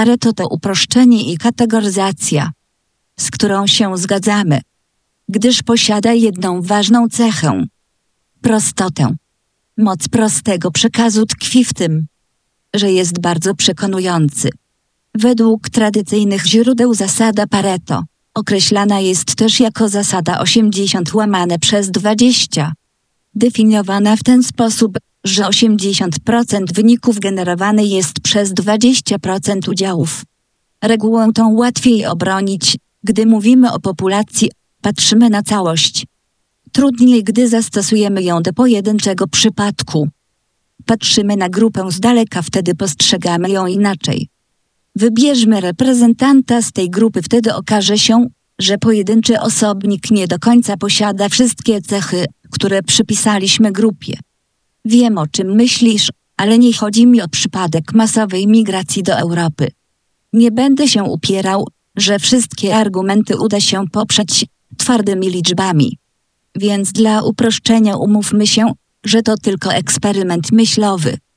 Pareto to uproszczenie i kategoryzacja, z którą się zgadzamy, gdyż posiada jedną ważną cechę prostotę. Moc prostego przekazu tkwi w tym, że jest bardzo przekonujący. Według tradycyjnych źródeł zasada Pareto określana jest też jako zasada 80 łamane przez 20. Definiowana w ten sposób, że 80% wyników generowany jest przez 20% udziałów. Regułę tą łatwiej obronić, gdy mówimy o populacji, patrzymy na całość. Trudniej, gdy zastosujemy ją do pojedynczego przypadku. Patrzymy na grupę z daleka, wtedy postrzegamy ją inaczej. Wybierzmy reprezentanta z tej grupy, wtedy okaże się, że pojedynczy osobnik nie do końca posiada wszystkie cechy, które przypisaliśmy grupie. Wiem o czym myślisz, ale nie chodzi mi o przypadek masowej migracji do Europy. Nie będę się upierał, że wszystkie argumenty uda się poprzeć twardymi liczbami. Więc dla uproszczenia umówmy się, że to tylko eksperyment myślowy,